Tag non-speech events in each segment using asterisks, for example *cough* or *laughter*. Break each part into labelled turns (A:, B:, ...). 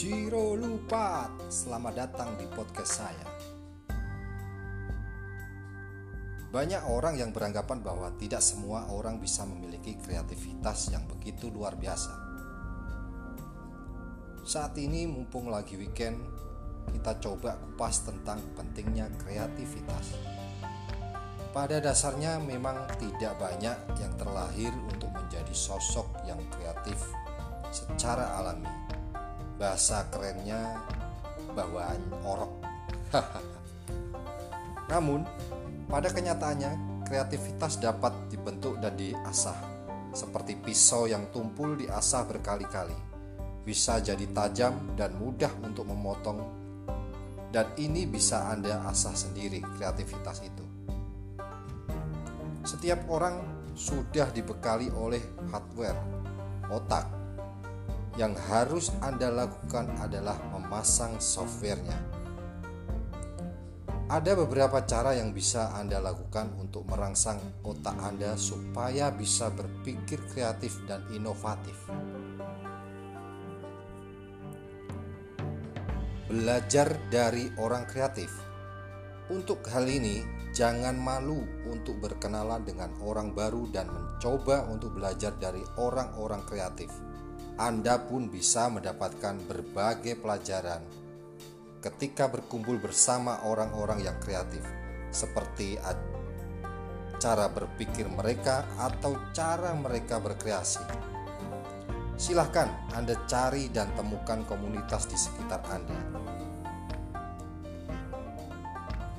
A: Sobat, selamat datang di podcast saya. Banyak orang yang beranggapan bahwa tidak semua orang bisa memiliki kreativitas yang begitu luar biasa. Saat ini mumpung lagi weekend, kita coba kupas tentang pentingnya kreativitas. Pada dasarnya memang tidak banyak yang terlahir untuk menjadi sosok yang kreatif secara alami bahasa kerennya bawaan orok. *laughs* Namun, pada kenyataannya, kreativitas dapat dibentuk dan diasah, seperti pisau yang tumpul diasah berkali-kali. Bisa jadi tajam dan mudah untuk memotong, dan ini bisa Anda asah sendiri kreativitas itu. Setiap orang sudah dibekali oleh hardware, otak, yang harus Anda lakukan adalah memasang softwarenya. Ada beberapa cara yang bisa Anda lakukan untuk merangsang otak Anda supaya bisa berpikir kreatif dan inovatif. Belajar dari orang kreatif. Untuk hal ini, jangan malu untuk berkenalan dengan orang baru dan mencoba untuk belajar dari orang-orang kreatif anda pun bisa mendapatkan berbagai pelajaran ketika berkumpul bersama orang-orang yang kreatif, seperti cara berpikir mereka atau cara mereka berkreasi. Silahkan Anda cari dan temukan komunitas di sekitar Anda.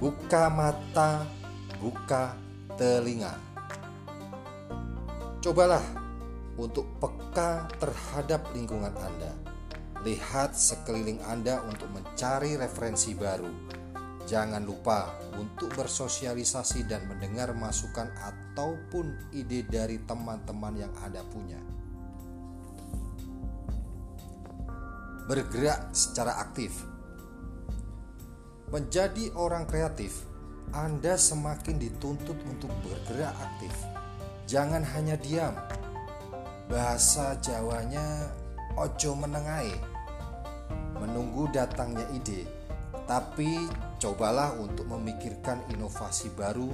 A: Buka mata, buka telinga. Cobalah untuk peka terhadap lingkungan Anda. Lihat sekeliling Anda untuk mencari referensi baru. Jangan lupa untuk bersosialisasi dan mendengar masukan ataupun ide dari teman-teman yang Anda punya. Bergerak secara aktif. Menjadi orang kreatif, Anda semakin dituntut untuk bergerak aktif. Jangan hanya diam, bahasa Jawanya ojo menengai menunggu datangnya ide. Tapi cobalah untuk memikirkan inovasi baru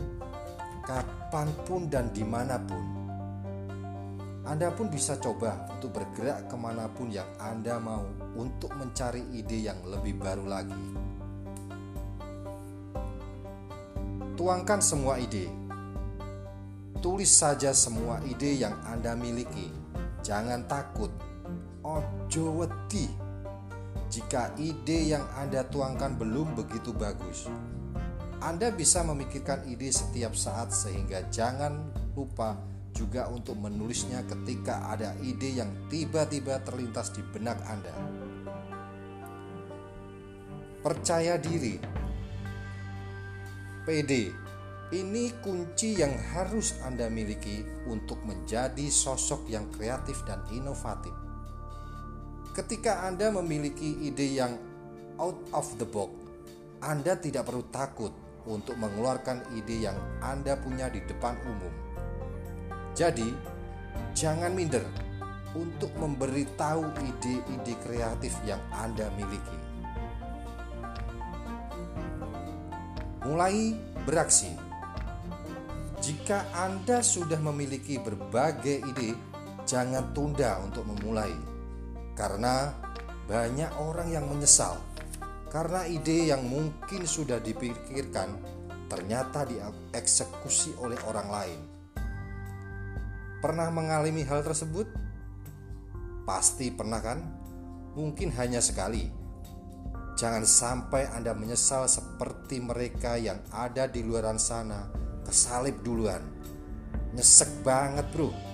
A: kapan pun dan di mana pun. Anda pun bisa coba untuk bergerak ke mana pun yang Anda mau untuk mencari ide yang lebih baru lagi. Tuangkan semua ide. Tulis saja semua ide yang Anda miliki Jangan takut, ojo wedi. Jika ide yang Anda tuangkan belum begitu bagus, Anda bisa memikirkan ide setiap saat sehingga jangan lupa juga untuk menulisnya ketika ada ide yang tiba-tiba terlintas di benak Anda. Percaya diri, PD ini kunci yang harus Anda miliki untuk menjadi sosok yang kreatif dan inovatif. Ketika Anda memiliki ide yang out of the box, Anda tidak perlu takut untuk mengeluarkan ide yang Anda punya di depan umum. Jadi, jangan minder untuk memberitahu ide-ide kreatif yang Anda miliki. Mulai beraksi jika Anda sudah memiliki berbagai ide, jangan tunda untuk memulai, karena banyak orang yang menyesal karena ide yang mungkin sudah dipikirkan ternyata dieksekusi oleh orang lain. Pernah mengalami hal tersebut? Pasti pernah, kan? Mungkin hanya sekali. Jangan sampai Anda menyesal seperti mereka yang ada di luaran sana kesalip duluan. Nyesek banget bro